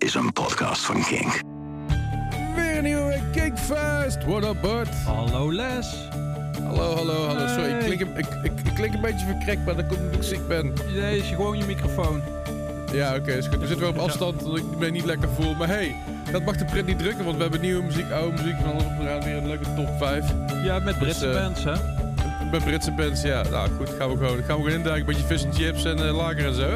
is een podcast van Kink. Weer een nieuwe Kinkfest. What up, Bart? Hallo, Les. Hallo, hallo, hallo. Sorry, ik klink, een, ik, ik, een beetje verkrekt, maar dat komt omdat ik ziek ben. Nee, is gewoon je microfoon. Ja, oké, is goed. We zitten wel op afstand, omdat ik me niet lekker voel. Maar hey, dat mag de print niet drukken, want we hebben nieuwe muziek, oude muziek van alles op de raad. Weer een leuke top 5. Ja, met dus, Britse dus, uh, bands, hè? Met Britse bands, ja. Nou goed, gaan we gewoon, gaan we gewoon induiken. Een beetje fish and chips en eh, lager en zo.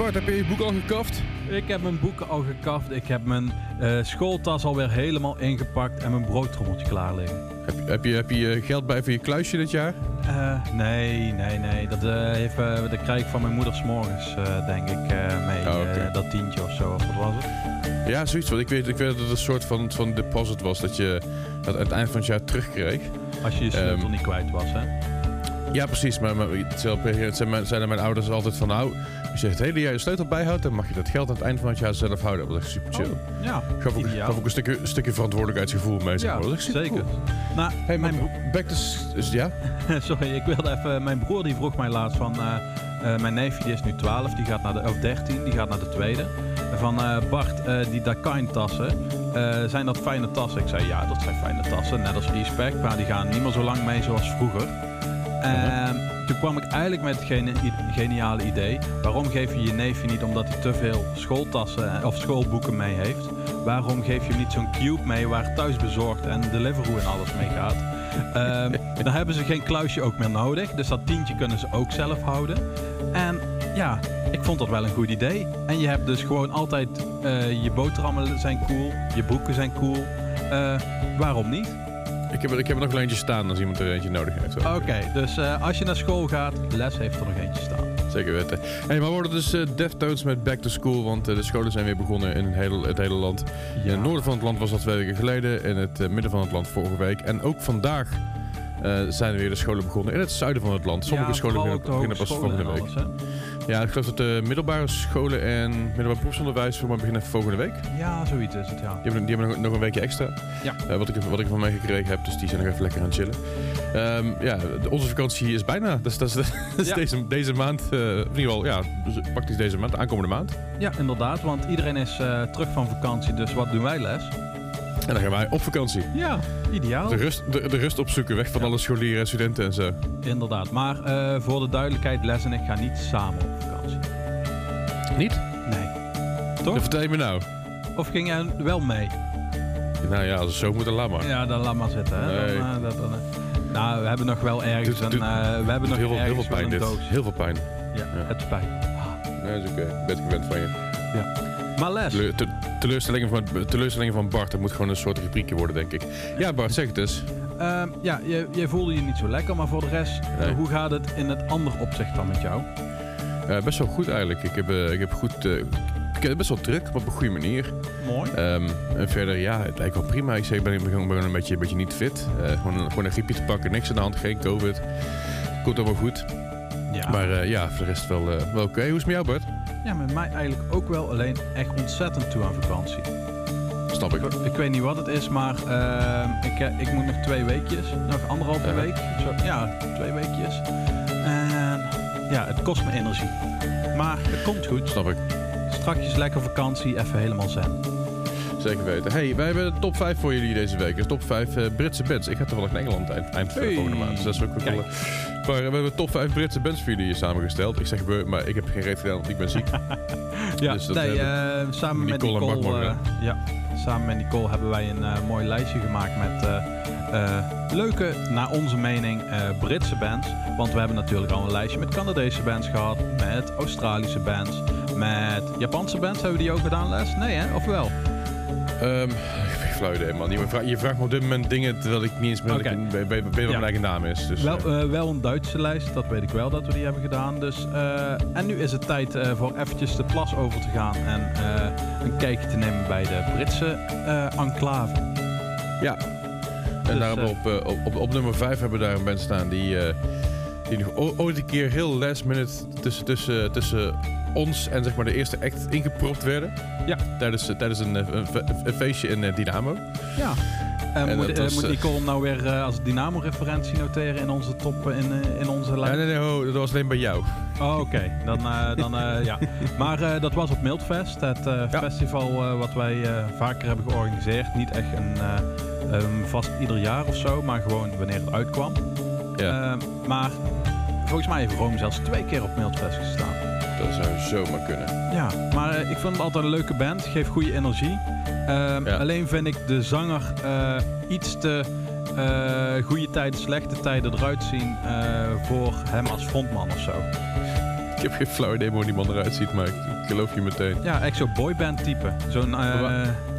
Bart, heb je je boek al gekaft? Ik heb mijn boeken al gekaft. Ik heb mijn uh, schooltas alweer helemaal ingepakt en mijn broodtrommeltje klaar liggen. Heb, heb je, heb je geld bij voor je kluisje dit jaar? Eh, nee, nee, nee. Dat, eh, heeft, dat krijg ik van mijn moeder s'morgens, denk ik, mee. Oh, dat tientje of zo, of wat was het? Ja, zoiets. Want ik weet, ik weet dat het een soort van, van deposit was. Dat je dat aan het eind van het jaar terugkreeg. Als je je sleutel ehm, niet kwijt was, hè? Ja, precies. Maar, maar, zijn mijn ouders altijd van... nou als je het hele jaar je sleutel bijhoudt, dan mag je dat geld aan het eind van het jaar zelf houden. Dat echt super chill. Oh, ja, Gaf ook, gaf ook een stukje, verantwoordelijkheidsgevoel mee. Zeg ja. Dat is zeker. cool. Nou, Hey, mijn, back to... is- Ja? Sorry, ik wilde even. Mijn broer die vroeg mij laatst van. eh, eh, mijn neefje die is nu 12, die gaat naar de, of 13, die gaat naar de tweede. Van eh, Bart, die Dakine tassen, zijn dat fijne tassen? Ik zei ja, dat zijn fijne tassen, net als e-spec, maar die gaan niet meer zo lang mee zoals vroeger. En toen kwam ik eigenlijk met het geniale idee. Waarom geef je je neefje niet omdat hij te veel schooltassen eh, of schoolboeken mee heeft? Waarom geef je hem niet zo'n cube mee waar thuisbezorgd en Deliveroo en alles mee gaat? Ehm, dan hebben ze geen kluisje ook meer nodig. Dus dat tientje kunnen ze ook zelf houden. En ja, ik vond dat wel een goed idee. En je hebt dus gewoon altijd eh, je boterhammen zijn cool, je boeken zijn cool. Eh, waarom niet? Ik heb, er- ik heb er nog een eentje staan als iemand er eentje nodig heeft. Oké, dus eh, als je naar school gaat, Les heeft er nog eentje staan. Zeker weten. Hey, maar we worden dus eh Deftones met Back to School, want eh, de scholen zijn weer begonnen in het hele, het hele land. In het noorden van het land was dat twee weken geleden, in het midden van het land vorige week. En ook vandaag zijn weer de scholen begonnen in het zuiden van het land. Sommige Ja, scholen beginnen, pas volgende en week. alles? Ja, ik geloof dat de middelbare scholen en middelbaar beroepsonderwijs voor mij beginnen volgende week. Ja, zoiets is het, ja. Die hebben, die hebben nog, nog een weekje extra. Ja. Eh, wat, ik, wat ik van meegekregen heb, dus die zijn nog even lekker aan het chillen. Ehm, ja, de- onze vakantie is bijna. Dus dat is, dat is Ja. deze, deze maand, eh, in ieder geval, ja, dus praktisch deze maand, aankomende maand. Ja, inderdaad, want iedereen is eh, terug van vakantie, dus wat doen wij, Les? En dan gaan wij op vakantie. Ja, ideaal. De rust, de, de rust opzoeken, weg van Ja. alle scholieren en studenten en zo. Inderdaad, maar eh, voor de duidelijkheid, Les en ik gaan niet samen op vakantie. Niet? Nee. Dat Toch? vertel je me nou. Of ging jij wel mee? Nou ja, als het zo moet, dan laat maar. Ja, dan laat maar zitten. Hè? Nee. Dan, eh, dat, dan, eh. nou, we hebben nog wel ergens Doet- we hebben nog heel, ergens veel pijn dit. doos. Heel veel pijn. Ja, Ja. het spijt. Nee, dat is oké. Ik ben gewend van je. Maar Les, Teleur- te- teleurstellingen, van, teleurstellingen van Bart, dat moet gewoon een soort rubriekje worden, denk ik. Ja, Bart, zeg het eens. ehm, ja, jij voelde je niet zo lekker, maar voor de rest, eh, hoe gaat het in het andere opzicht dan met jou? Eh, best wel goed eigenlijk. Ik heb, eh, ik heb goed... ik heb best wel druk, maar op een goede manier. Mooi. Ehm, en verder, ja, het lijkt wel prima. Ik zeg, ik ben, ik ben een beetje, een beetje niet fit. Gewoon, een, gewoon een griepje te pakken, niks aan de hand, geen covid. Komt allemaal goed. Ja. Maar ja, voor de rest wel, wel oké. Hoe is het met jou, Bart? Ja, met mij eigenlijk ook wel, alleen echt ontzettend toe aan vakantie. Snap ik. Ik, ik weet niet wat het is, maar ehm, ik, eh, ik moet nog twee weekjes, nog anderhalve Ja. week. Zo, ja, twee weekjes. En ja, het kost me energie. Maar het komt goed. Snap ik. Strakjes lekker vakantie, even helemaal zen. Zeker weten. Hey, wij hebben de top 5 voor jullie deze week. De top 5 eh, Britse bands. Ik ga toevallig naar Engeland eind, eind van de volgende maand. Dus dat is ook wel cool. Maar we hebben top 5 Britse bands voor jullie samengesteld. Ik zeg we, maar ik heb geen reet gedaan, want ik ben ziek. Ja, Dus dat nee, eh, samen Nicole met Nicole, eh, ja, samen met Nicole hebben wij een eh, mooi lijstje gemaakt met leuke, naar onze mening, Britse bands. Want we hebben natuurlijk al een lijstje met Canadese bands gehad, met Australische bands, met Japanse bands. Hebben we die ook gedaan, Les? Nee, hè? Of wel? Ehm Je vraagt, je vraagt me op dit moment dingen terwijl ik niet eens ben, ik, weet, wat mijn eigen naam is. Dus, Wel, eh, eh, wel een Duitse lijst, dat weet ik wel dat we die hebben gedaan. Dus, eh, en nu is het tijd voor eventjes de plas over te gaan en een kijkje te nemen bij de Britse enclave. ja. En dus, daarom op, op, op, op nummer 5 hebben we daar een band staan die, die nog ooit een keer heel last minute tussen, tussen, tussen ons en zeg maar de eerste act ingepropt werden. Ja. Tijdens, eh, tijdens een, eh, een, fe- een feestje in eh, Dynamo. Ja. En, En moet, was, moet Nicole nou weer als Dynamo-referentie noteren in onze top, in, in onze Ja, lijst? nee, nee, ho, dat was alleen bij jou. Oh, oké. Dan, dan ja. Maar dat was op Mildfest, het Ja. festival wat wij vaker hebben georganiseerd. Niet echt een, vast ieder jaar of zo, maar gewoon wanneer het uitkwam. Ja, maar volgens mij heeft Rome zelfs twee keer op Mildfest gestaan. Dat zou zomaar kunnen. Ja, maar eh, ik vind het altijd een leuke band. Geeft goede energie. Ehm, Ja. Alleen vind ik de zanger eh, iets te eh, goede tijden, slechte tijden eruit zien voor hem als frontman of zo. Ik heb geen flauw idee hoe die man eruit ziet, maar ik, geloof je meteen. Ja, echt zo'n boyband type. Zo'n,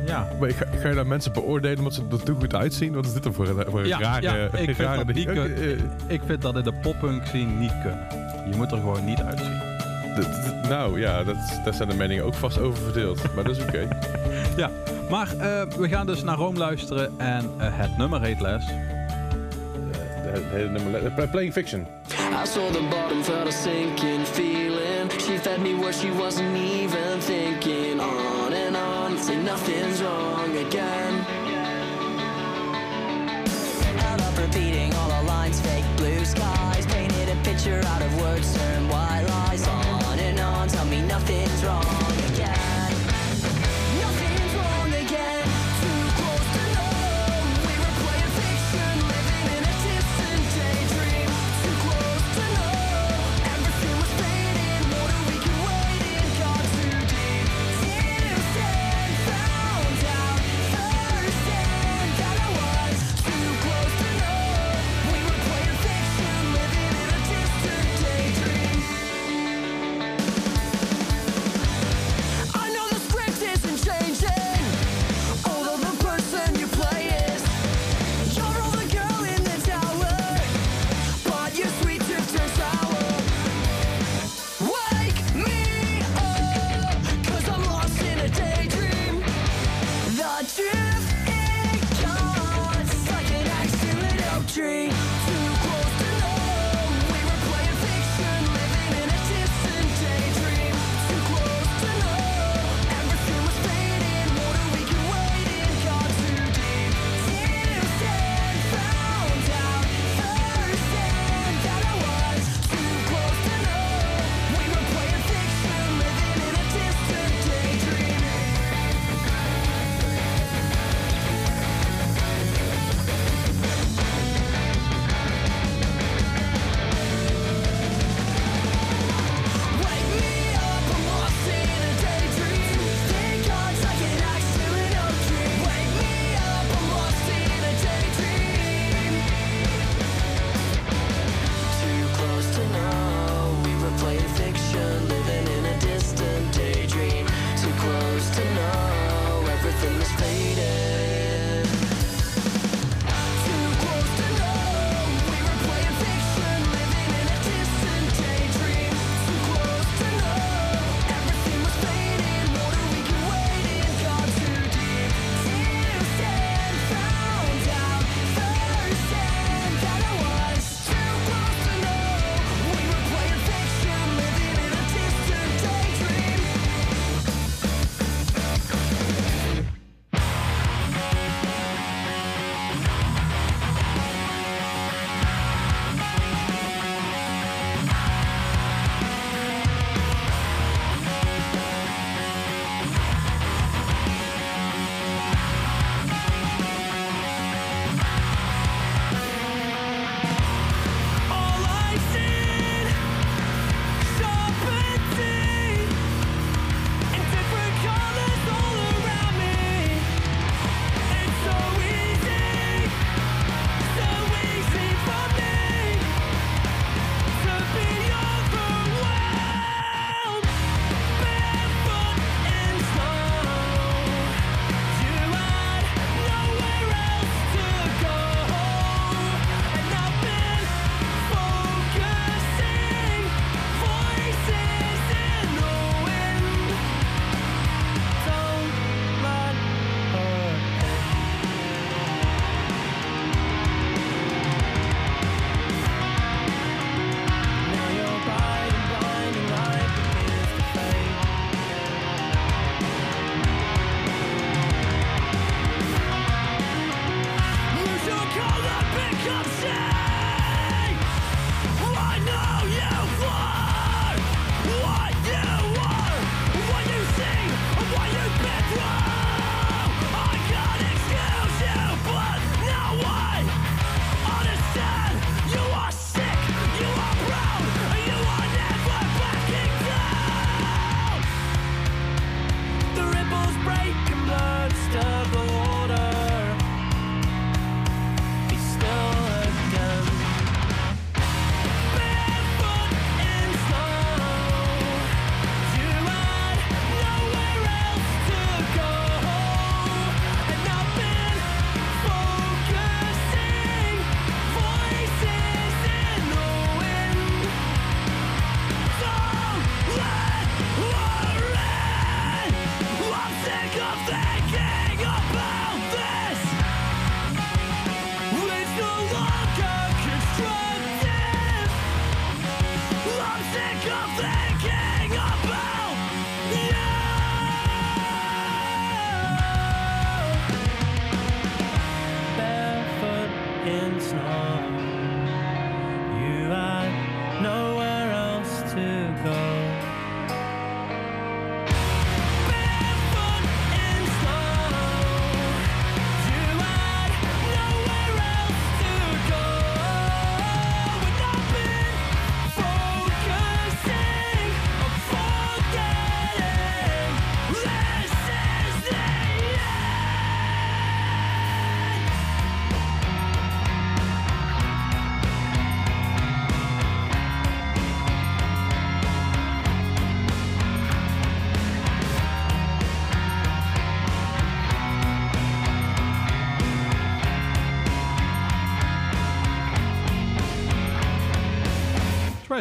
ja. Maar ga, ga je daar mensen beoordelen omdat ze er toe goed uitzien? Wat is dit dan voor een, voor een Ja, rare, ja, ik vind dat niet kun- Ik vind dat in de poppunk scene niet kunnen. Je moet er gewoon niet uitzien. Nou ja, dat, daar zijn de meningen ook vast over verdeeld. maar dat is oké. Ja, maar eh, we gaan dus naar Rome luisteren en eh, het nummer heet Les. De- de hele nummer- eh, Playing Fiction. I saw the bottom, felt a sinking feeling. She fed me where she wasn't even thinking. On and on, say nothing's wrong again. Held up repeating all the lines, fake blue skies. Painted a picture out of words,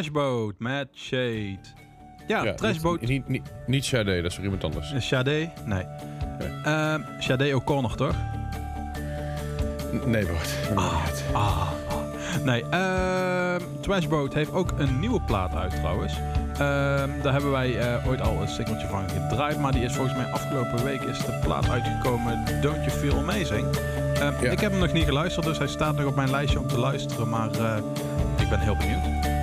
Trashboat met Shade. Ja, Ja, Trashboat. Niet, niet, niet, niet Sade, dat is voor iemand anders. Sade? Nee. Ehm Sade O'Connor, toch? Nee, Bart. uit. Ah, ah. Nee, ehm Trashboat heeft ook een nieuwe plaat uit trouwens. Ehm, daar hebben wij eh, ooit al een singeltje van gedraaid. Maar die is volgens mij afgelopen week is de plaat uitgekomen Don't You Feel Amazing. Ja. Ik heb hem nog niet geluisterd, dus hij staat nog op mijn lijstje om te luisteren. Maar eh, ik ben heel benieuwd.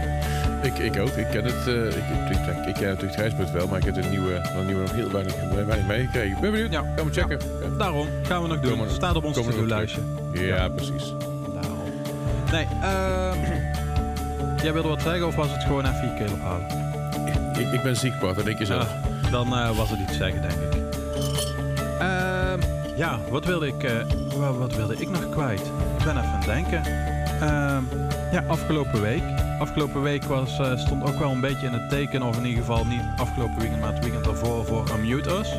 Ik, ik ook. Ik ken het. eh, ik, ik, ik, ik ken natuurlijk Grijsboot wel, maar ik heb de nieuwe, de nieuwe nog heel weinig, weinig meegekregen. Ik ben benieuwd. Ja. Gaan we checken. Ja, Daarom gaan we nog doen. We- staat op ons to-do-lijstje. Ja, precies. Daarom. Nee, ehm jij wilde wat zeggen of was het gewoon even je keel ophalen? Ik, ik ben ziek, Bart. Dat denk je zelf. Dan eh, was het iets zeggen, denk ik. Ehm, ja, wat wilde ik, eh, wa- wat wilde ik nog kwijt? Ik ben even aan het denken. Ehm, ja, afgelopen week. Afgelopen week was, eh, stond ook wel een beetje in het teken, of in ieder geval niet afgelopen weekend, maar het weekend daarvoor voor Unmute Us.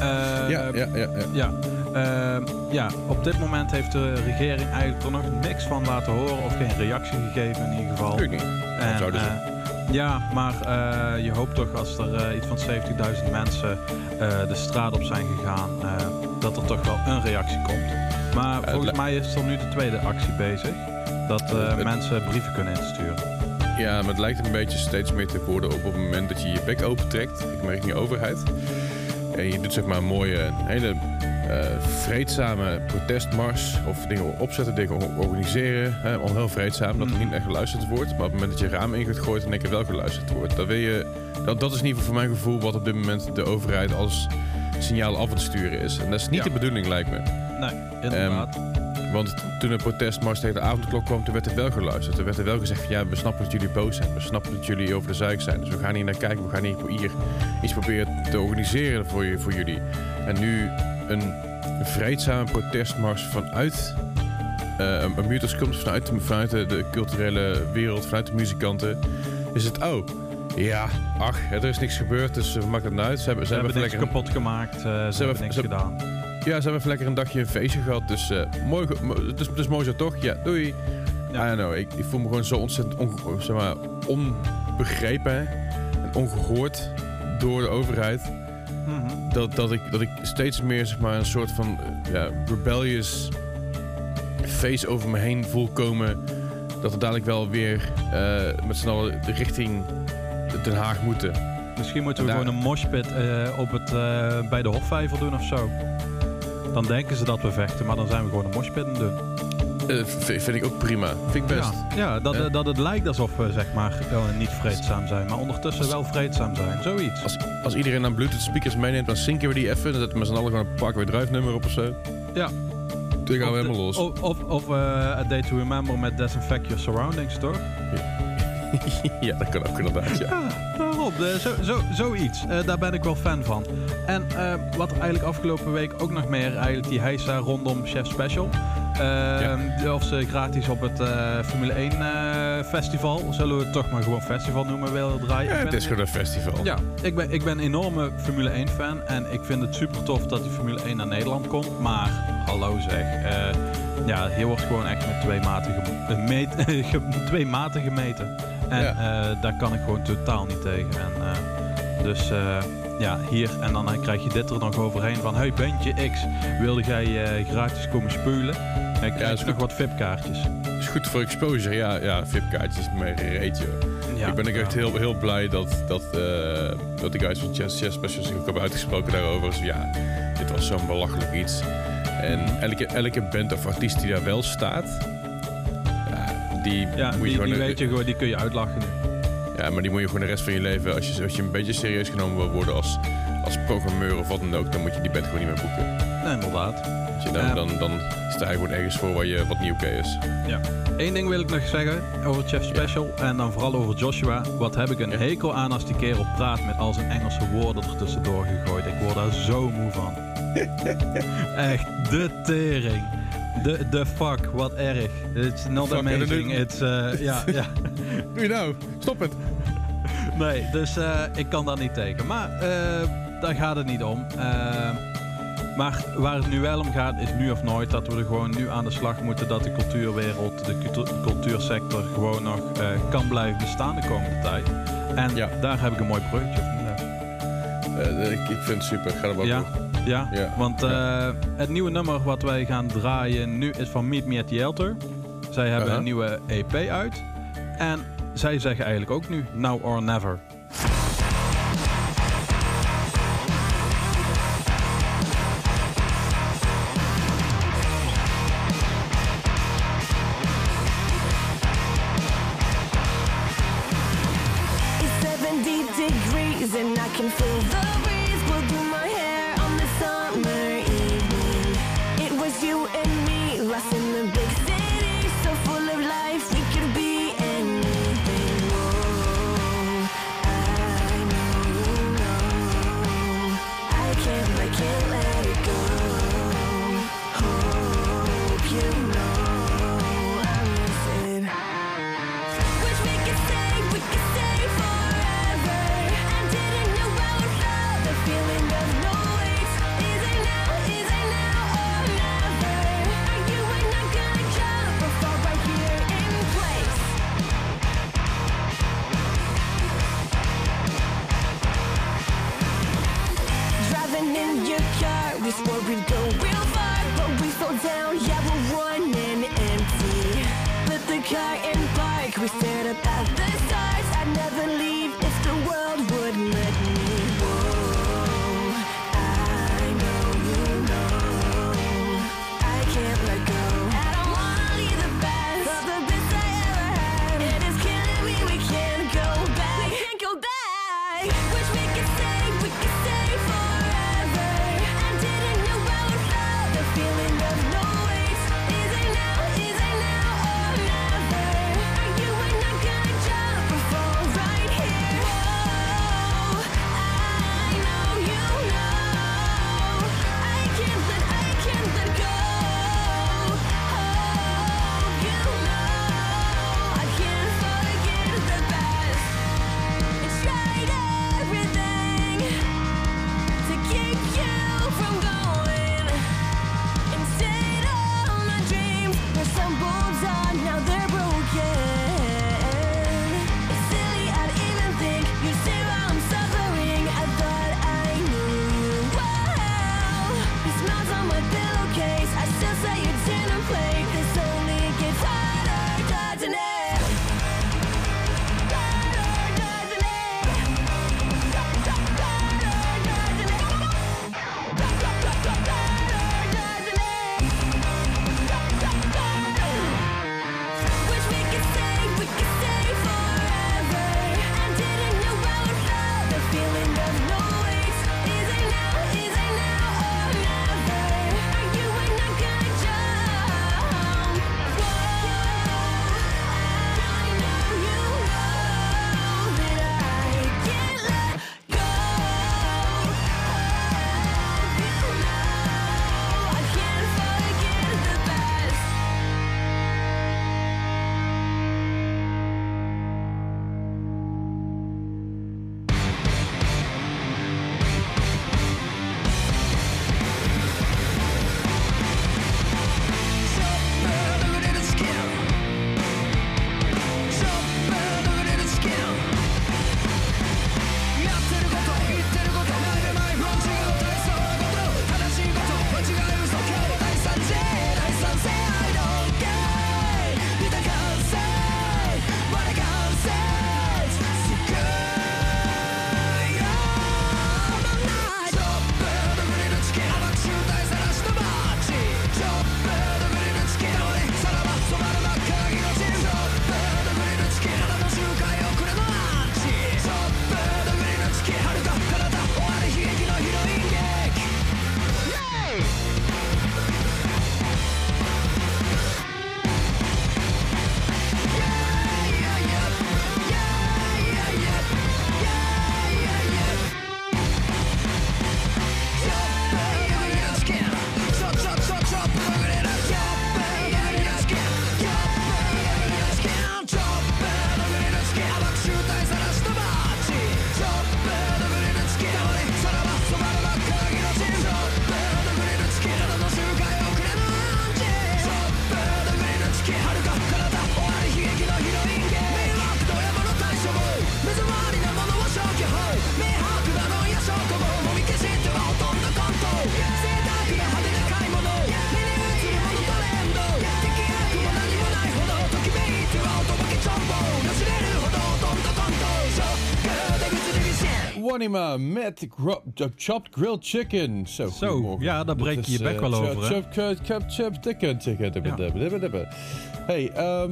Ehm, ja, ja, ja, ja. ja, ehm, ja, op dit moment heeft de regering eigenlijk er nog niks van laten horen of geen reactie gegeven in ieder geval. Natuurlijk niet. En, zouden ze? eh, ja, maar eh, je hoopt toch als er eh, iets van 70.000 mensen eh, de straat op zijn gegaan, eh, dat er toch wel een reactie komt. Maar volgens mij is er nu de tweede actie bezig. Dat eh, Het- mensen brieven kunnen insturen. Ja, maar het lijkt een beetje steeds meer te worden op het moment dat je je bek opentrekt, ik merk niet overheid. En je doet zeg maar een mooie, een hele eh, vreedzame protestmars of dingen opzetten, dingen organiseren. Hè, al heel vreedzaam, dat er Mhm. niet echt geluisterd wordt. Maar op het moment dat je raam in gaat gooien, dan denk je wel geluisterd wordt. Dat, wil je, dat, dat is in ieder geval voor mijn gevoel wat op dit moment de overheid als signaal af het sturen is. En dat is niet Ja. de bedoeling, lijkt me. Nee, inderdaad. Want toen de protestmars tegen de avondklok kwam, toen werd er wel geluisterd. Er werd er wel gezegd van ja, we snappen dat jullie boos zijn. We snappen dat jullie over de zeik zijn. Dus we gaan hier naar kijken. We gaan hier, hier iets proberen te organiseren voor, je, voor jullie. En nu een vreedzame protestmars vanuit eh een mutus komt, vanuit, de, vanuit de, de culturele wereld, vanuit de muzikanten. Is het, oh, ja, ach, er is niks gebeurd, dus we maken het nou uit. Ze hebben, ze hebben even niks lekker- kapot gemaakt. eh, ze, hebben hebben- niks ze- gedaan. Ja, ze hebben even lekker een dagje een feestje gehad. Dus eh, mooi, is mooi zo toch? Ja, doei. Ja. I know, ik, ik voel me gewoon zo ontzettend onge- zeg maar, onbegrepen en ongehoord door de overheid. Mhm. Dat, dat, ik, dat ik steeds meer zeg maar, een soort van eh, ja, rebellious face over me heen voel komen. Dat we dadelijk wel weer eh, met z'n allen richting Den Haag moeten. Misschien moeten we daar- gewoon een moshpit op het, bij de Hofvijver doen of zo. Dan denken ze dat we vechten, maar dan zijn we gewoon een moshpit aan doen. Eh, v- vind ik ook prima. Vind ik best. Ja, ja dat, eh, dat het lijkt alsof we zeg maar eh, niet vreedzaam zijn, maar ondertussen wel vreedzaam zijn. Zoiets. Als, als iedereen dan Bluetooth speakers meeneemt, dan zinken we die even. Dan zetten we met z'n allen gewoon een Parkway Drive nummer op of zo. Ja. Dan gaan we helemaal los. Of, of, of eh, A Day to Remember met Disinfect Your Surroundings, toch? ja, dat kan ook inderdaad, ja. Zo, zo, zoiets. Eh, daar ben ik wel fan van. En eh, wat eigenlijk afgelopen week ook nog meer, eigenlijk die heisa rondom Chef Special. Ehm, Of ze gratis op het eh, Formule 1 eh, festival, zullen we het toch maar gewoon festival noemen, willen draaien. Ja, het is gewoon een festival. Ja, ik ben, ik ben een enorme Formule 1 fan en ik vind het super tof dat die Formule 1 naar Nederland komt. Maar hallo zeg, eh, ja, hier wordt gewoon echt met twee maten, gem- eh, twee maten gemeten. En eh, daar kan ik gewoon totaal niet tegen. En, eh, dus ja, hier en dan krijg je dit er nog overheen van, hey Bentje X, wilde jij gratis komen spulen? En krijg is je nog goed. wat VIP-kaartjes. is goed voor exposure. Ja, ja VIP-kaartjes is mijn reet, joh. Ja, ik ben ook echt ja. heel, heel blij dat, dat, dat de guys van Chess, Chess Special zich ook hebben uitgesproken daarover. Dus ja, dit was zo'n belachelijk iets. En elke, elke band of artiest die daar wel staat, ja, die Ja, moet die, je gewoon... die weet je gewoon, die kun je uitlachen. Ja, maar die moet je gewoon de rest van je leven, als je, als je een beetje serieus genomen wil worden als, als programmeur of wat dan ook, dan moet je die band gewoon niet meer boeken. Nee, inderdaad. Je, dan, Ja. dan, dan sta je gewoon ergens voor waar je wat nieuw is. Eén ding wil ik nog zeggen over Chef Special en dan vooral over Joshua. Wat heb ik een Ja. hekel aan als die kerel praat met al zijn Engelse woorden er tussendoor gegooid. Ik word daar zo moe van. Echt, de tering. De, de fuck, wat erg. It's not amazing, it's... Eh, ja, nou, stop het. Nee, dus eh, ik kan daar niet tekenen. Maar eh, daar gaat het niet om. maar waar het nu wel om gaat, is nu of nooit dat we er gewoon nu aan de slag moeten dat de cultuurwereld, de cultuursector gewoon nog kan blijven bestaan de komende tijd. En ja. daar heb ik een mooi projectje van. ik, vind het super, ik ga er wel ja? Ja, want eh, het nieuwe nummer wat wij gaan draaien nu is van Meet Me at the Elter. Zij hebben uh-huh. een nieuwe EP uit. En zij zeggen eigenlijk ook nu Now or Never. never stood up the stars. I never chop, chop, chopped chicken. chicken. dibba, Ja. dibba, dibba, dibba. Hey, ehm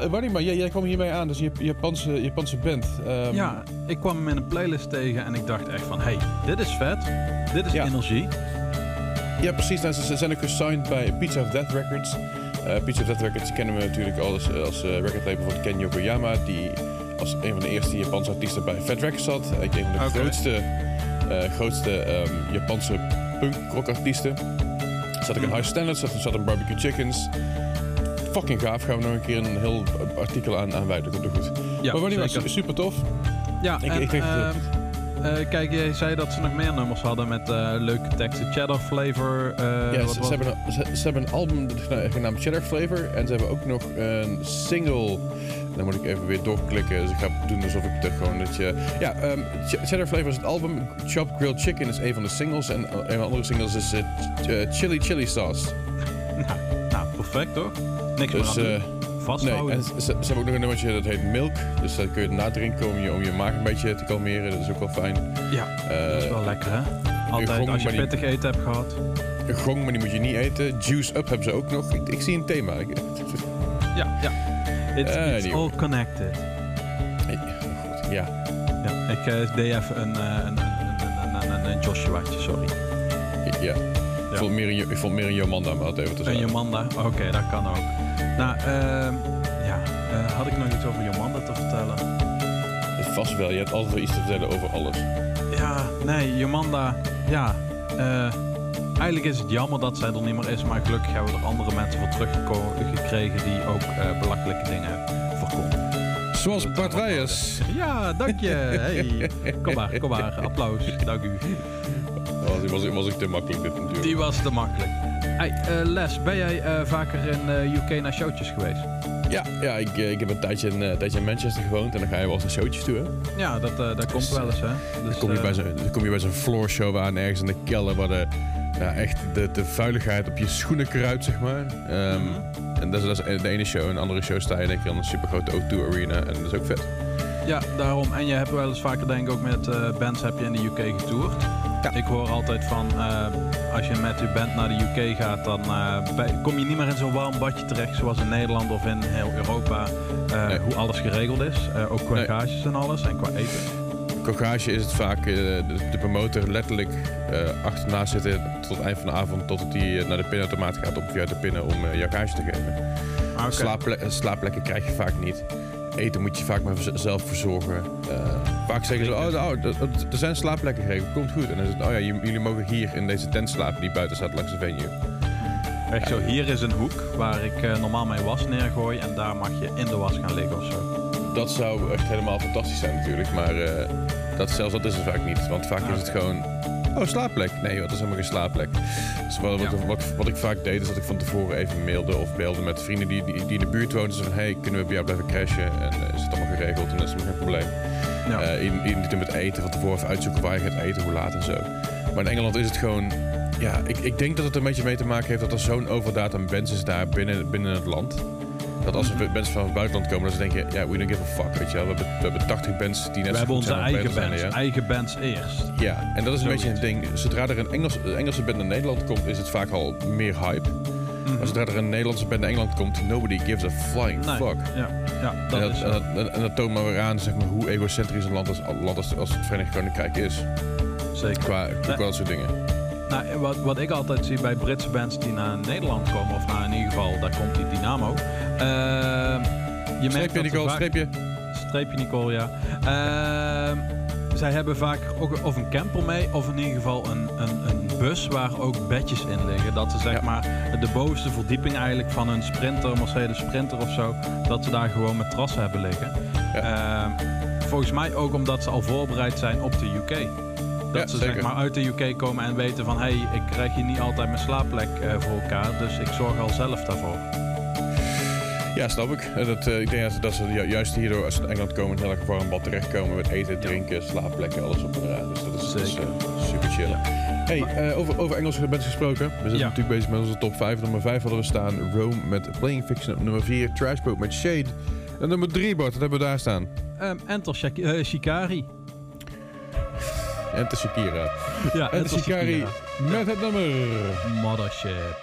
eh, Wanima, jij, jij kwam hiermee aan, dus je Japanse, Japanse band. Ehm, Ja, ik kwam hem in een playlist tegen en ik dacht echt van, hey, dit is vet. Dit is energie. Ja, precies. Nou, ze, zijn ook gesigned bij Pizza of Death Records. Eh Pizza of Death Records kennen we natuurlijk al als, als eh, recordlabel van Ken Yokoyama. Die als een van de eerste Japanse artiesten bij Fat zat. Eigenlijk een van de Oké. grootste, eh, grootste ehm, Japanse punk rock artiesten. Zat ook in High Standards, zat, zat in Barbecue Chickens. Fucking gaaf. Gaan we nog een keer een heel artikel aan, aan wijden. Dat komt goed. Ja, maar wanneer was super tof. Ja, Ik- en, ik ehm, eh, kijk, jij zei dat ze nog meer nummers hadden met eh, leuke teksten. Cheddar Flavor. Ja, ze, hebben een, ze, ze hebben een album gena- genaamd Cheddar Flavor. En ze hebben ook nog een single. Dan moet ik even weer doorklikken. Dus ik ga doen alsof ik het gewoon... Dat je, ja, ehm, Ch- Cheddar Flavor is het album. Chopped Grilled Chicken is een van de singles. En een van de andere singles is eh, Chili Chili Sauce. Nou, nou, perfect toch? Niks Dus meer aan eh, nee, en ze, ze hebben ook nog een nummertje dat heet Milk. Dus dat kun je nadrinken om je, om je maag een beetje te kalmeren. Dat is ook wel fijn. ja, dat is wel lekker hè? Altijd gong, als je die- pittig eten hebt gehad. een gong, maar die moet je niet eten. Juice Up hebben ze ook nog. Ik, ik zie een thema. Ja, ja. It's, all connected. goed, ja. Ja, ik eh, deed even een, eh, een, een, een, een, een, een sorry. Ja. Ik, vond meer een, Jo- ik vond meer een Jomanda, maar dat even te Een zeggen. Jomanda, oké, dat kan ook. Nou, ehm, ja, eh, had ik nog iets over Jomanda te vertellen? Vast wel, je hebt altijd wel iets te vertellen over alles. Ja, nee, Jomanda, ja. eh, eigenlijk is het jammer dat zij er niet meer is, maar gelukkig hebben we er andere mensen voor teruggekregen die ook eh, belachelijke dingen voorkomen. Zoals Bart Weijers. Ja, dank je. Hey. Kom maar, kom maar. Applaus. Dank u. Oh, die was, was ik te makkelijk dit natuurlijk. Die was te makkelijk. Hey, eh, Les, ben jij eh, vaker in eh, UK naar showtjes geweest? Ja, ja ik, ik heb een tijdje, in, eh, tijdje in Manchester gewoond en dan ga je wel eens naar showtjes toe. Hè? Ja, dat, eh, dat komt wel eens, hè? Dus, Dan kom je, bij zo'n, dan kom je bij zo'n floor show aan, ergens in de kelder, waar de, ja, echt de, de vuiligheid op je schoenen kruipt, zeg maar. Ehm, Mhm. En dat is, dat is de ene show. En de andere show sta je denk ik in een supergrote O2 arena. En dat is ook vet. Ja, daarom. En je hebt wel eens vaker, denk ik, ook met eh, bands heb je in de UK getoerd. Ja. Ik hoor altijd van, eh, als je met je band naar de UK gaat, dan eh, bij- kom je niet meer in zo'n warm badje terecht, zoals in Nederland of in heel Europa, Nee. hoe alles geregeld is. Ook qua Nee. gages en alles en qua eten. Kokage is het vaak eh, de, de promotor letterlijk eh, achterna zitten tot het eind van de avond. Totdat hij eh, naar de pinautomaat gaat om via te pinnen om eh, jouw gage te geven. Ah, eh, slaapplekken krijg je vaak niet. Eten moet je vaak maar zelf verzorgen. Eh, vaak zeggen ze, oh, oh, er zijn slaapplekken geregeld, komt goed. En dan is het, oh ja, jullie mogen hier in deze tent slapen die buiten staat langs de venue. Echt zo, hier is een hoek waar ik eh, normaal mijn was neergooi en daar mag je in de was gaan liggen of zo. Dat zou echt helemaal fantastisch zijn natuurlijk, maar eh, dat, zelfs dat is het vaak niet. Want vaak is het gewoon, oh slaapplek. Nee, dat is helemaal geen slaapplek. Dus wat, wat, Ja. wat, wat ik vaak deed is dat ik van tevoren even mailde of belde met vrienden die, die, die in de buurt woonden. Ze van, hey, kunnen we bij jou blijven crashen? En eh, is het allemaal geregeld en dat is helemaal geen probleem. Ja. Eh, in, met eten, van tevoren even uitzoeken waar je gaat eten, hoe laat en zo. Maar in Engeland is het gewoon... Ja, ik, ik denk dat het een beetje mee te maken heeft dat er zo'n overdaad aan bands is daar binnen, binnen het land. Dat als er mensen van het buitenland komen, dat ze denken, ja, we don't give a fuck, weet je wel. We hebben, we hebben 80 bands die net We zo hebben onze zijn eigen bands, zijn, ja. eigen bands eerst. Ja, en dat is een beetje een ding. Zodra er een Engels, Engelse band naar Nederland komt, is het vaak al meer hype. Mhm. Maar zodra er een Nederlandse band naar Engeland komt, nobody gives a flying Nee. fuck. Ja, ja dat en, is dat, zo. en, dat, en dat toont maar weer aan zeg maar, hoe egocentrisch een land als, land als, als het Verenigd Koninkrijk is. zeker. Qua, qua Nee. dat soort dingen. Nou, wat, wat ik altijd zie bij Britse bands die naar Nederland komen, of nou in ieder geval, daar komt die Dynamo. Ehm, je Streepje, Nicole, vaak- streepje. Streepje Nicole, ja. Ehm, zij hebben vaak ook of een camper mee, of in ieder geval een, een, een bus waar ook bedjes in liggen. Dat ze zeg Ja. maar de bovenste verdieping eigenlijk van een sprinter, Mercedes Sprinter of zo, dat ze daar gewoon matrassen hebben liggen. Ehm, volgens mij ook omdat ze al voorbereid zijn op de UK. Dat Ja, ze zeker. zeg maar uit de UK komen en weten van hé, hey, ik krijg hier niet altijd mijn slaapplek eh, voor elkaar, dus ik zorg al zelf daarvoor. Ja, snap ik. Dat, eh, ik denk dat, dat ze ju- juist hierdoor, als ze in Engeland komen, heel erg warm bad terechtkomen met eten, drinken, slaapplekken, alles op en eraan. Dus dat is, dat is, Zeker. eh, super chill. Hey, eh, over, over Engelse bands gesproken. We zijn Ja. natuurlijk bezig met onze top 5. Nummer 5 hadden we staan Rome met Playing Fiction. Op nummer 4 Trashboat met Shade. En nummer 3, Bart, wat hebben we daar staan? Ehm Enter eh, Shikari. En de Shakira. Ja, En het de was Shikari met het nummer. Mothership.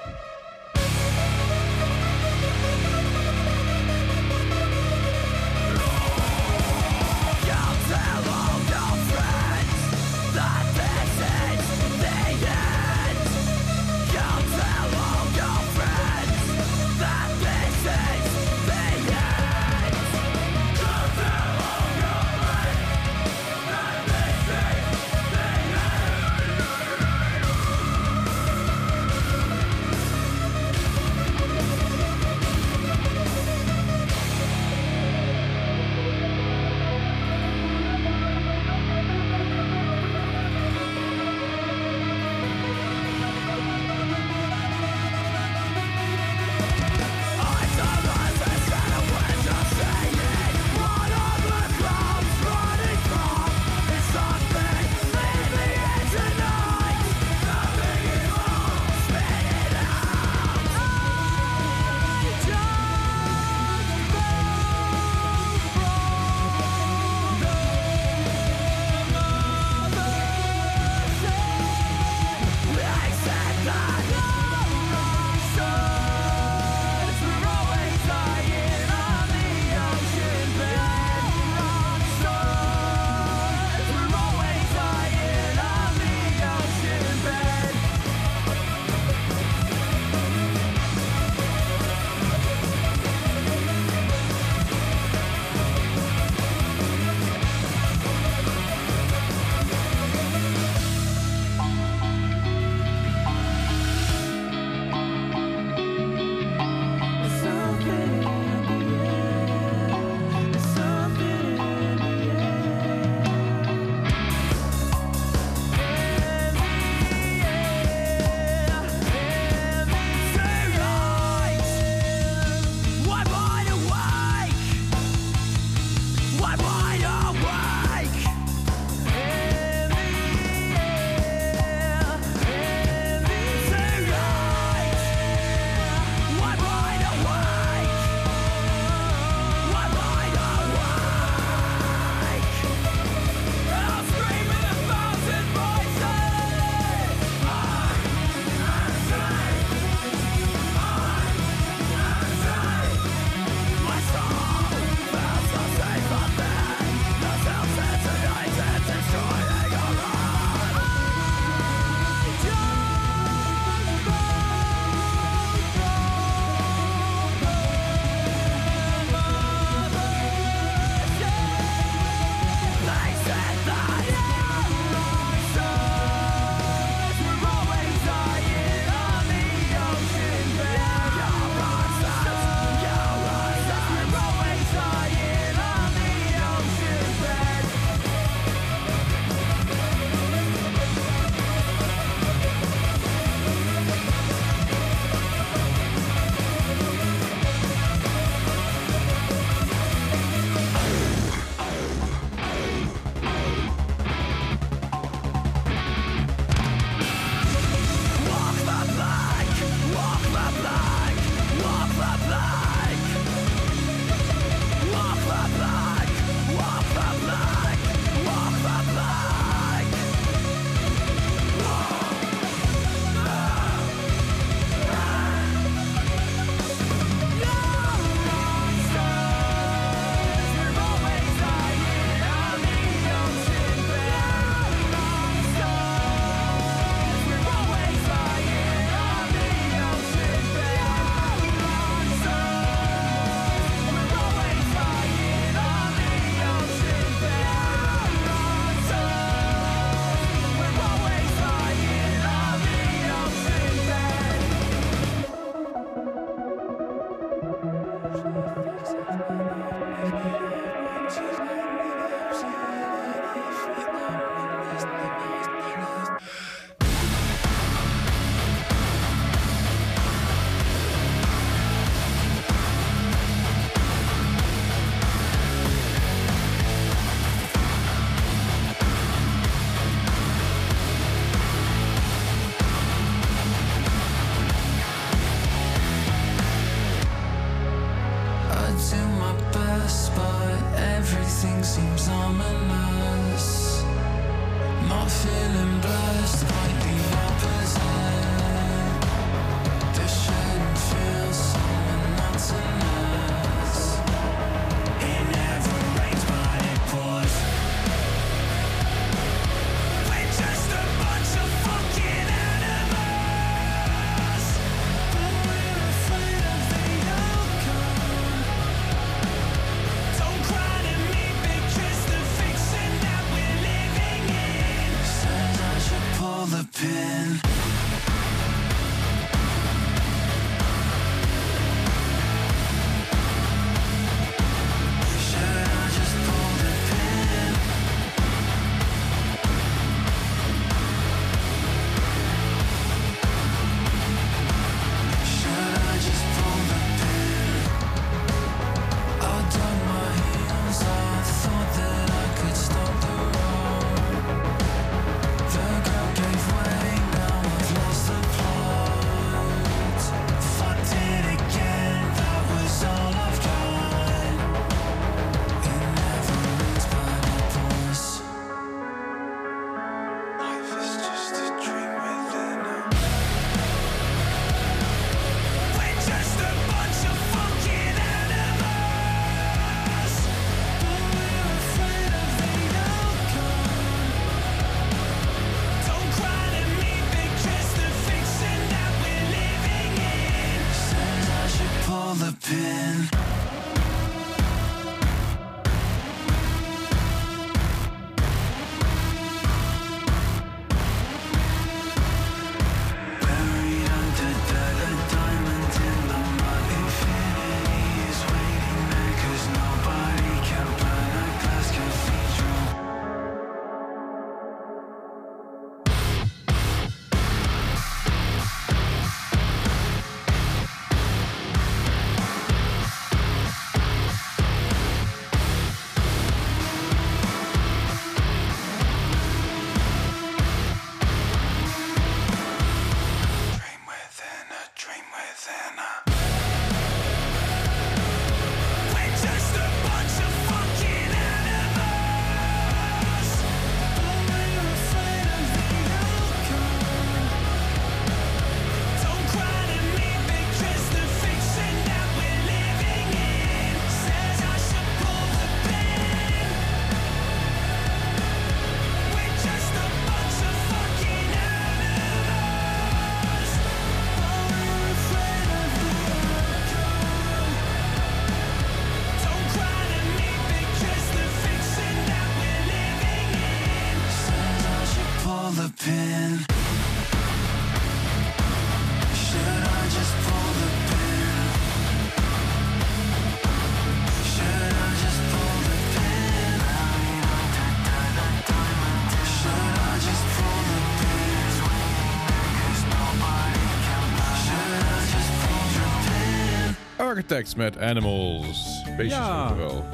Architects met Animals. Beestjes Ja. overal.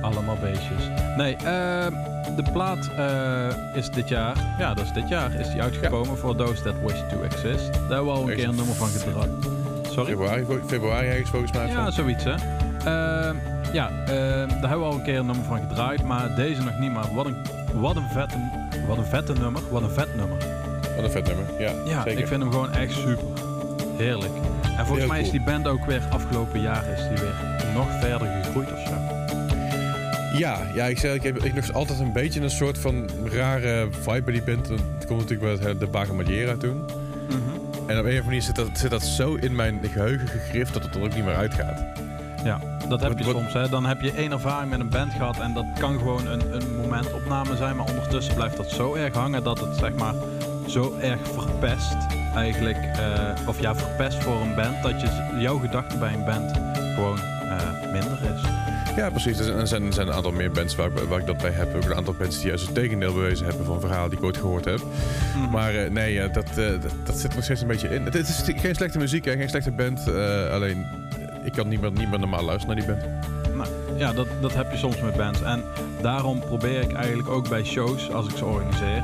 Allemaal beestjes. Nee, ehm, de plaat eh, is dit jaar, ja, dat is dit jaar, is die uitgekomen voor Those That Wish To Exist. Daar hebben we al een keer een nummer van gedraaid. Sorry? Februari, februari ergens volgens mij. Ja, van. zoiets hè. Ehm, ja, ehm, daar hebben we al een keer een nummer van gedraaid, maar deze nog niet. Maar wat een, wat een, vette, wat een vette nummer, wat een vet nummer. Wat een vet nummer. Ja, Ja, zeker. ik vind hem gewoon echt super. Heerlijk. En volgens mij is die band ook weer afgelopen jaar is die weer nog verder gegroeid of zo. Ja, ja, ik zei, ik heb ik nog altijd een beetje een soort van rare vibe bij die band. Het komt natuurlijk bij de Madeira toen. Mhm. En op een of andere manier zit dat, zit dat zo in mijn geheugen gegrift dat het er ook niet meer uitgaat. Ja, dat heb je Wat- wat- soms. Hè. Dan heb je één ervaring met een band gehad en dat kan gewoon een, een momentopname zijn. Maar ondertussen blijft dat zo erg hangen dat het zeg maar zo erg verpest eigenlijk. eh, of ja, verpest voor een band dat je jouw gedachte bij een band gewoon eh, minder is. Ja, precies. Er zijn, er zijn, een aantal meer bands waar, ik- waar ik dat bij heb. Ook een aantal bands die juist het tegendeel bewezen hebben van verhalen die ik ooit gehoord heb. Mhm. Maar eh, nee, dat, dat, dat zit nog steeds een beetje in. Het, het is geen slechte muziek en geen slechte band. alleen, ik kan niet meer, niet meer normaal luisteren naar die band. Nou, ja, dat, dat heb je soms met bands. En daarom probeer ik eigenlijk ook bij shows, als ik ze organiseer,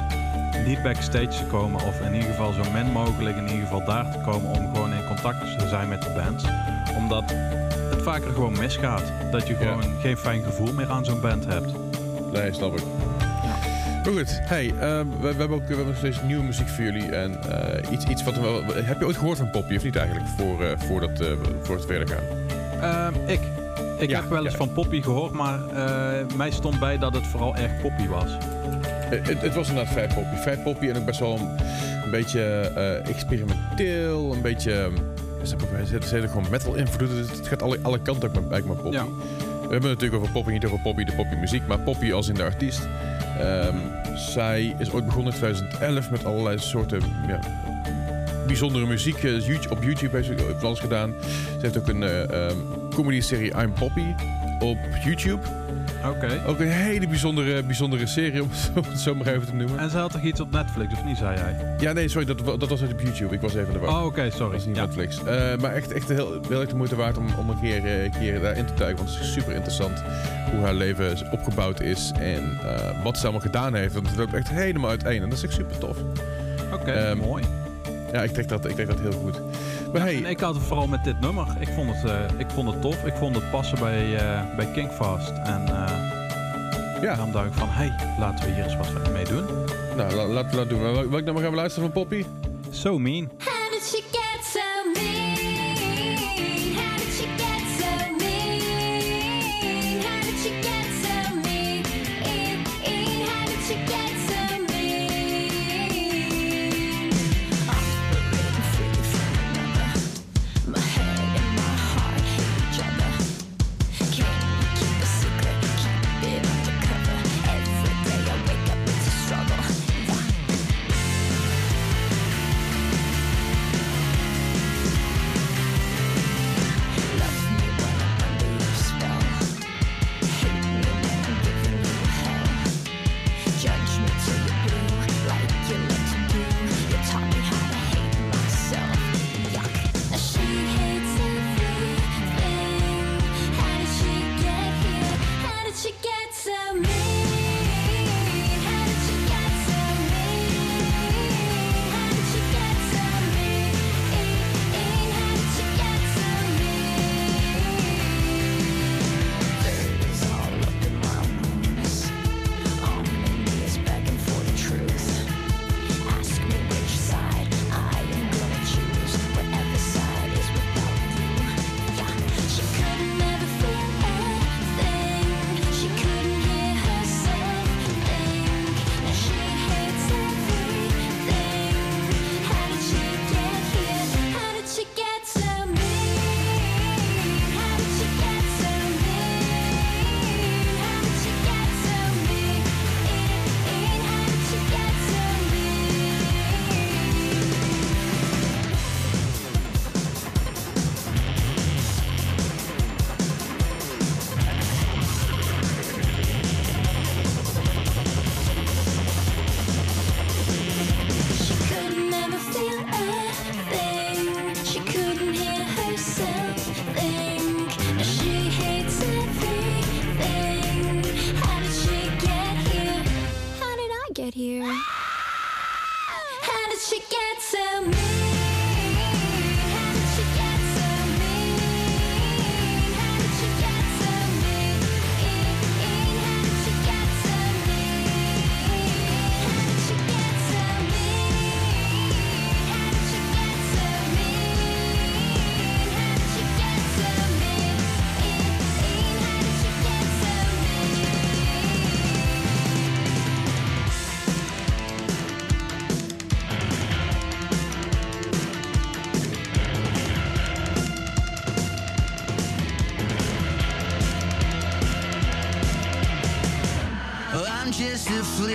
niet backstage te komen. Of in ieder geval zo min mogelijk in ieder geval daar te komen om gewoon in contact te zijn met de bands. Omdat het vaker gewoon misgaat. Dat je Ja. gewoon geen fijn gevoel meer aan zo'n band hebt. Nee, snap ik. Maar goed, hey, eh, we, we hebben ook we hebben nog steeds nieuwe muziek voor jullie. En eh, iets, iets wat we. Heb je ooit gehoord van Poppy of niet eigenlijk? Voor, eh voordat, eh, voor het verder gaan. Ehm, ik. Ik Ja, heb wel eens ja. van Poppy gehoord, maar mij stond bij dat het vooral erg poppy was. Eh, Het, het was inderdaad vrij poppy. Vrij poppy en ook best wel een, een beetje eh, experimenteel. Een beetje... Er zitten- er zitten- gewoon metal invloeden. Het gaat alle, alle kanten op met, met Poppy. Ja. We hebben het natuurlijk over Poppy, niet over Poppy, de Poppy muziek. Maar Poppy als in de artiest. Ehm, zij is ooit begonnen in 2011 met allerlei soorten... Ja, bijzondere muziek eh, op YouTube heeft ze eens gedaan. Ze heeft ook een eh, ehm, comedy-serie I'm Poppy op YouTube. Oké. Ook een hele bijzondere, bijzondere serie, om het zo, maar even te noemen. En ze had toch iets op Netflix, of niet, zei jij? Ja, nee, sorry, dat, dat was uit op YouTube. Ik was even de war. Oh, oké, dat sorry. is niet Ja. Netflix. Eh, maar echt, echt heel, heel erg de moeite waard om, om een keer, een keer daarin te duiken. Want het is super interessant hoe haar leven opgebouwd is. En eh, wat ze allemaal gedaan heeft. Want het loopt echt helemaal uiteen. En dat is echt super tof. Oké, Ehm, mooi. Ja, ik denk dat, ik denk dat heel goed. Maar hey, ik had het vooral met dit nummer. Ik vond het, eh, ik vond het tof. Ik vond het passen bij, eh bij Kingfast. En eh ja, daarom dacht ik van, hey, laten we hier eens wat mee doen. nou, la- laat laat doen. Welk welk nummer gaan we luisteren van Poppy? So mean. How did she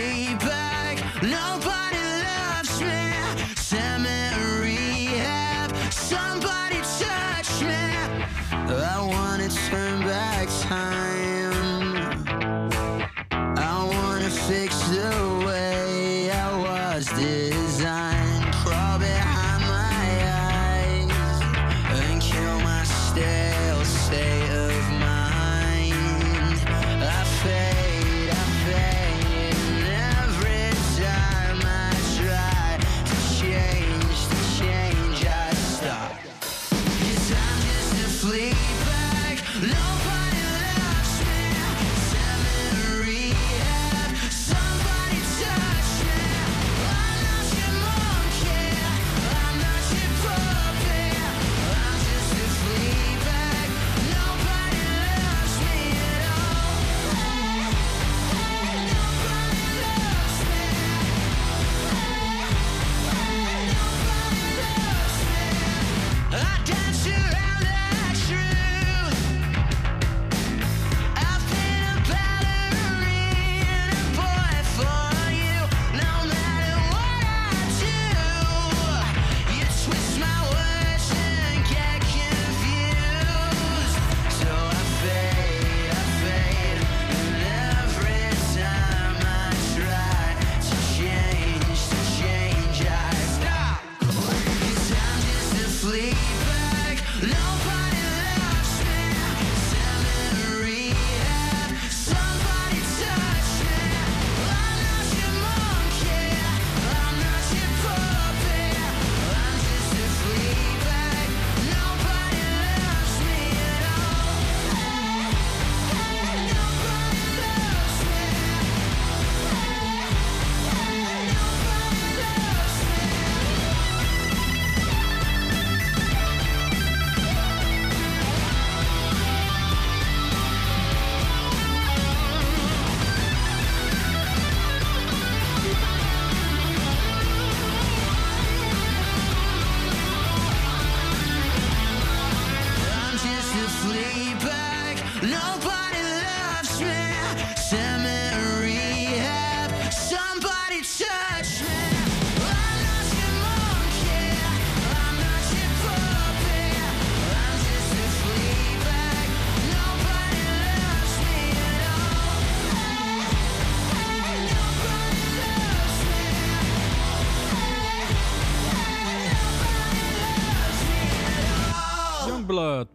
deeper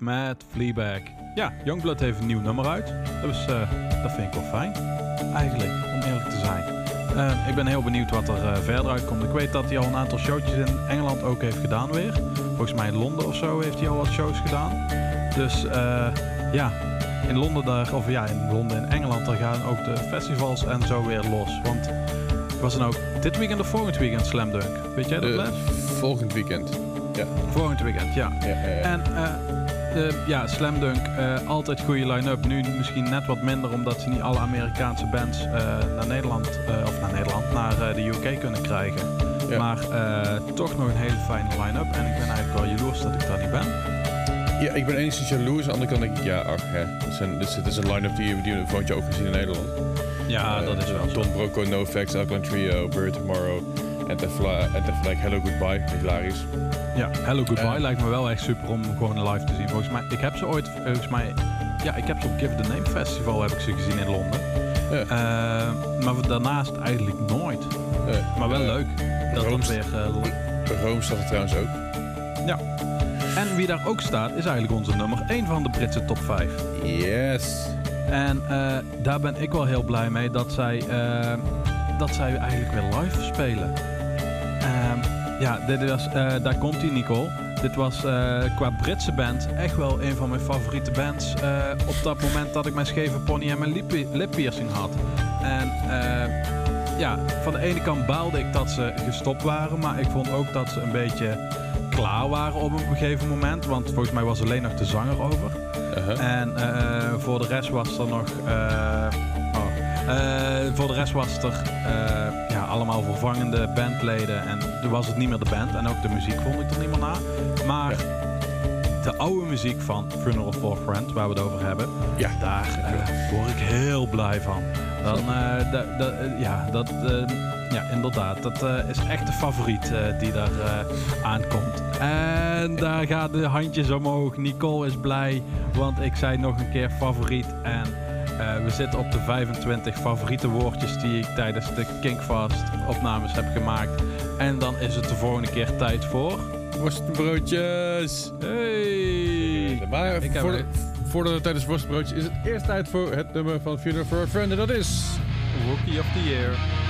met Fleabag. Ja, Youngblood heeft een nieuw nummer uit. Dus eh, dat vind ik wel fijn. Eigenlijk, om eerlijk te zijn. Eh, ik ben heel benieuwd wat er eh, verder uitkomt. Ik weet dat hij al een aantal showtjes in Engeland ook heeft gedaan weer. Volgens mij in Londen of zo heeft hij al wat shows gedaan. Dus ja, in Londen daar, of ja, in Londen in Engeland, daar gaan ook de festivals en zo weer los. Want was er nou dit weekend of volgend weekend Slam Dunk? Weet jij dat, Les? volgend weekend. Ja. Volgend weekend, ja. Ja, ja, ja. En eh, de, ja, Slam Dunk, eh, altijd goede line-up. Nu misschien net wat minder, omdat ze niet alle Amerikaanse bands eh, naar Nederland, eh, of naar Nederland, naar eh, de UK kunnen krijgen. Ja. Maar eh, toch nog een hele fijne line-up. En ik ben eigenlijk wel jaloers dat ik daar niet ben. Ja, ik ben enigszins jaloers. Aan de andere kant denk ik, ja, ach, hè. Het is een, het is een line-up die, die we volgend jaar ook gezien in Nederland. Ja, Eh, dat is wel zo. Don Broco, NoFX, Alkaline Trio, Bird Tomorrow, en Flag, Hello Goodbye, hilarisch. Ja, Hello Goodbye Eh. lijkt me wel echt super om gewoon live te zien. Volgens mij, ik heb ze ooit, volgens mij, ja, ik heb ze op Give the Name Festival heb ik ze gezien in Londen. Ja. Eh, maar daarnaast eigenlijk nooit. Eh, Maar wel eh, leuk. Dat Rome dat weer eh, li- Rome staat er trouwens ook. Ja. En wie daar ook staat, is eigenlijk onze nummer 1 van de Britse top 5. Yes. En eh, daar ben ik wel heel blij mee dat zij, eh, dat zij eigenlijk weer live spelen. Ja, dit was, eh, daar komt hij, Nicole. Dit was eh, qua Britse band echt wel een van mijn favoriete bands. eh, op dat moment dat ik mijn scheve pony en mijn lip, lippiercing had. En ja, van de ene kant baalde ik dat ze gestopt waren. Maar ik vond ook dat ze een beetje klaar waren op een gegeven moment. Want volgens mij was alleen nog de zanger over. Uh-huh. En eh, voor de rest was er nog. eh, oh, voor de rest was er eh, allemaal vervangende bandleden. En toen was het niet meer de band. En ook de muziek vond ik er niet meer na. Maar de oude muziek van Funeral for a Friend, waar we het over hebben, Ja. daar eh, word ik heel blij van. Dan, eh, da- da- ja, dat, eh, ja, inderdaad. Dat is echt de favoriet die daar aankomt. En daar gaan de handjes omhoog. Nicole is blij, want ik zei nog een keer favoriet. En eh, we zitten op de 25 favoriete woordjes die ik tijdens de Kinkfast opnames heb gemaakt. En dan is het de volgende keer tijd voor... Worstenbroodjes. Hey! Maar Ik voor de, voordat we tijdens worstenbroodjes is het eerst tijd voor het nummer van Funeral for a Friend. En dat is... Rookie of the Year.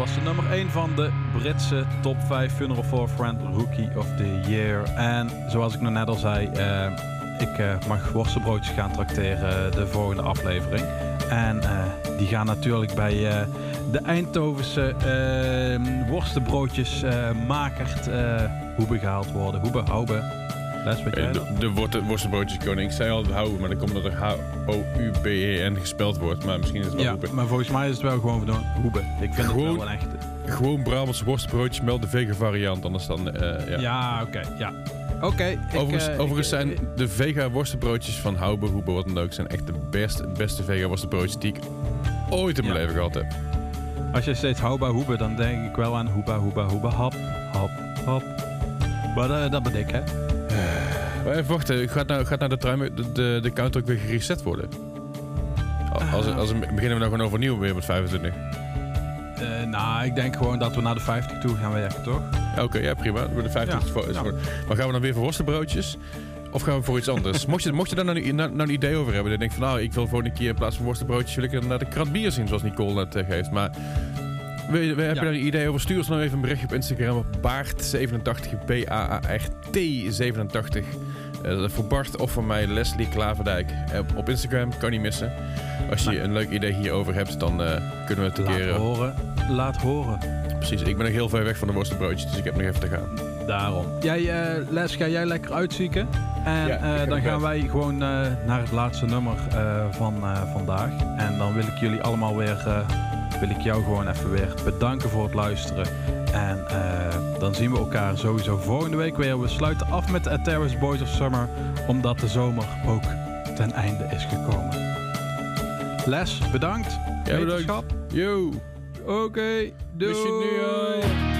Was de nummer 1 van de Britse top 5 Funeral for Friend Rookie of the Year. En zoals ik nog net al zei, eh, ik eh, mag worstenbroodjes gaan trakteren de volgende aflevering. En eh, die gaan natuurlijk bij eh, de Eindhovense eh worstenbroodjes eh makert eh Hoebe gehaald worden. Hoebe, Hoube. Les, weet jij Eh? De, de worstenbroodjeskoning. Ik zei altijd houden, maar dan komt dat er H-O-U-B-E-N gespeld wordt. Maar misschien is het wel Ja, maar volgens mij is het wel gewoon van Hoebe. Ik vind Gewoon- het wel een echte. Gewoon Brabantse worstenbroodjes, meld de vega variant. Anders dan, eh, ja. Ja, oké. ja. Oké. Overigens, eh, overigens ik- zijn de vega worstenbroodjes van Hoube, Hoebe, wat dan ook, zijn echt de beste, beste vega worstenbroodjes die ik ooit in mijn Ja. leven gehad heb. Als je steeds houba hoebe, dan denk ik wel aan hoeba hoeba hoeba hap, hap, hap. Maar dat ben ik, hè? Maar even wachten, gaat nou, gaat nou de, truim, de, de, de counter ook weer gereset worden? Als, Ah. als, beginnen we nou gewoon overnieuw weer met 25? Eh, nou, ik denk gewoon dat we naar de 50 toe gaan werken, toch? Oké, ja prima. De 50 Ja, is voor- is ja. voor- Maar gaan we dan weer voor worstenbroodjes? Of gaan we voor iets anders? mocht, je, mocht je daar nou, een- nou, nou een idee over hebben, dan denk ik van nou, ik wil volgende keer in plaats van worstenbroodjes wil ik naar de krat bier zien, zoals Nicole net eh, geeft. Maar wil je, heb je Ja. daar een idee over? Stuur ons dan even een berichtje op Instagram op Baart87, B-A-A-R-T87. Eh, voor Bart of voor mij Leslie Klaverdijk. Eh, op, op Instagram, kan niet missen. Als je Nee. een leuk idee hierover hebt, dan eh, kunnen we het een Laat keer... horen, laat horen. precies, ik ben nog heel ver weg van de worstenbroodjes, dus ik heb nog even te gaan. Daarom. Jij, eh, Les, ga jij lekker uitzieken. En Ja, ga dan gaan wij gewoon naar het laatste nummer van vandaag. En dan wil ik jullie allemaal weer, wil ik jou gewoon even weer bedanken voor het luisteren. En eh, dan zien we elkaar sowieso volgende week weer. We sluiten af met A Terrace Boys of Summer, omdat de zomer ook ten einde is gekomen. Les, bedankt. Ja, bedankt. Yo! Oké, doei.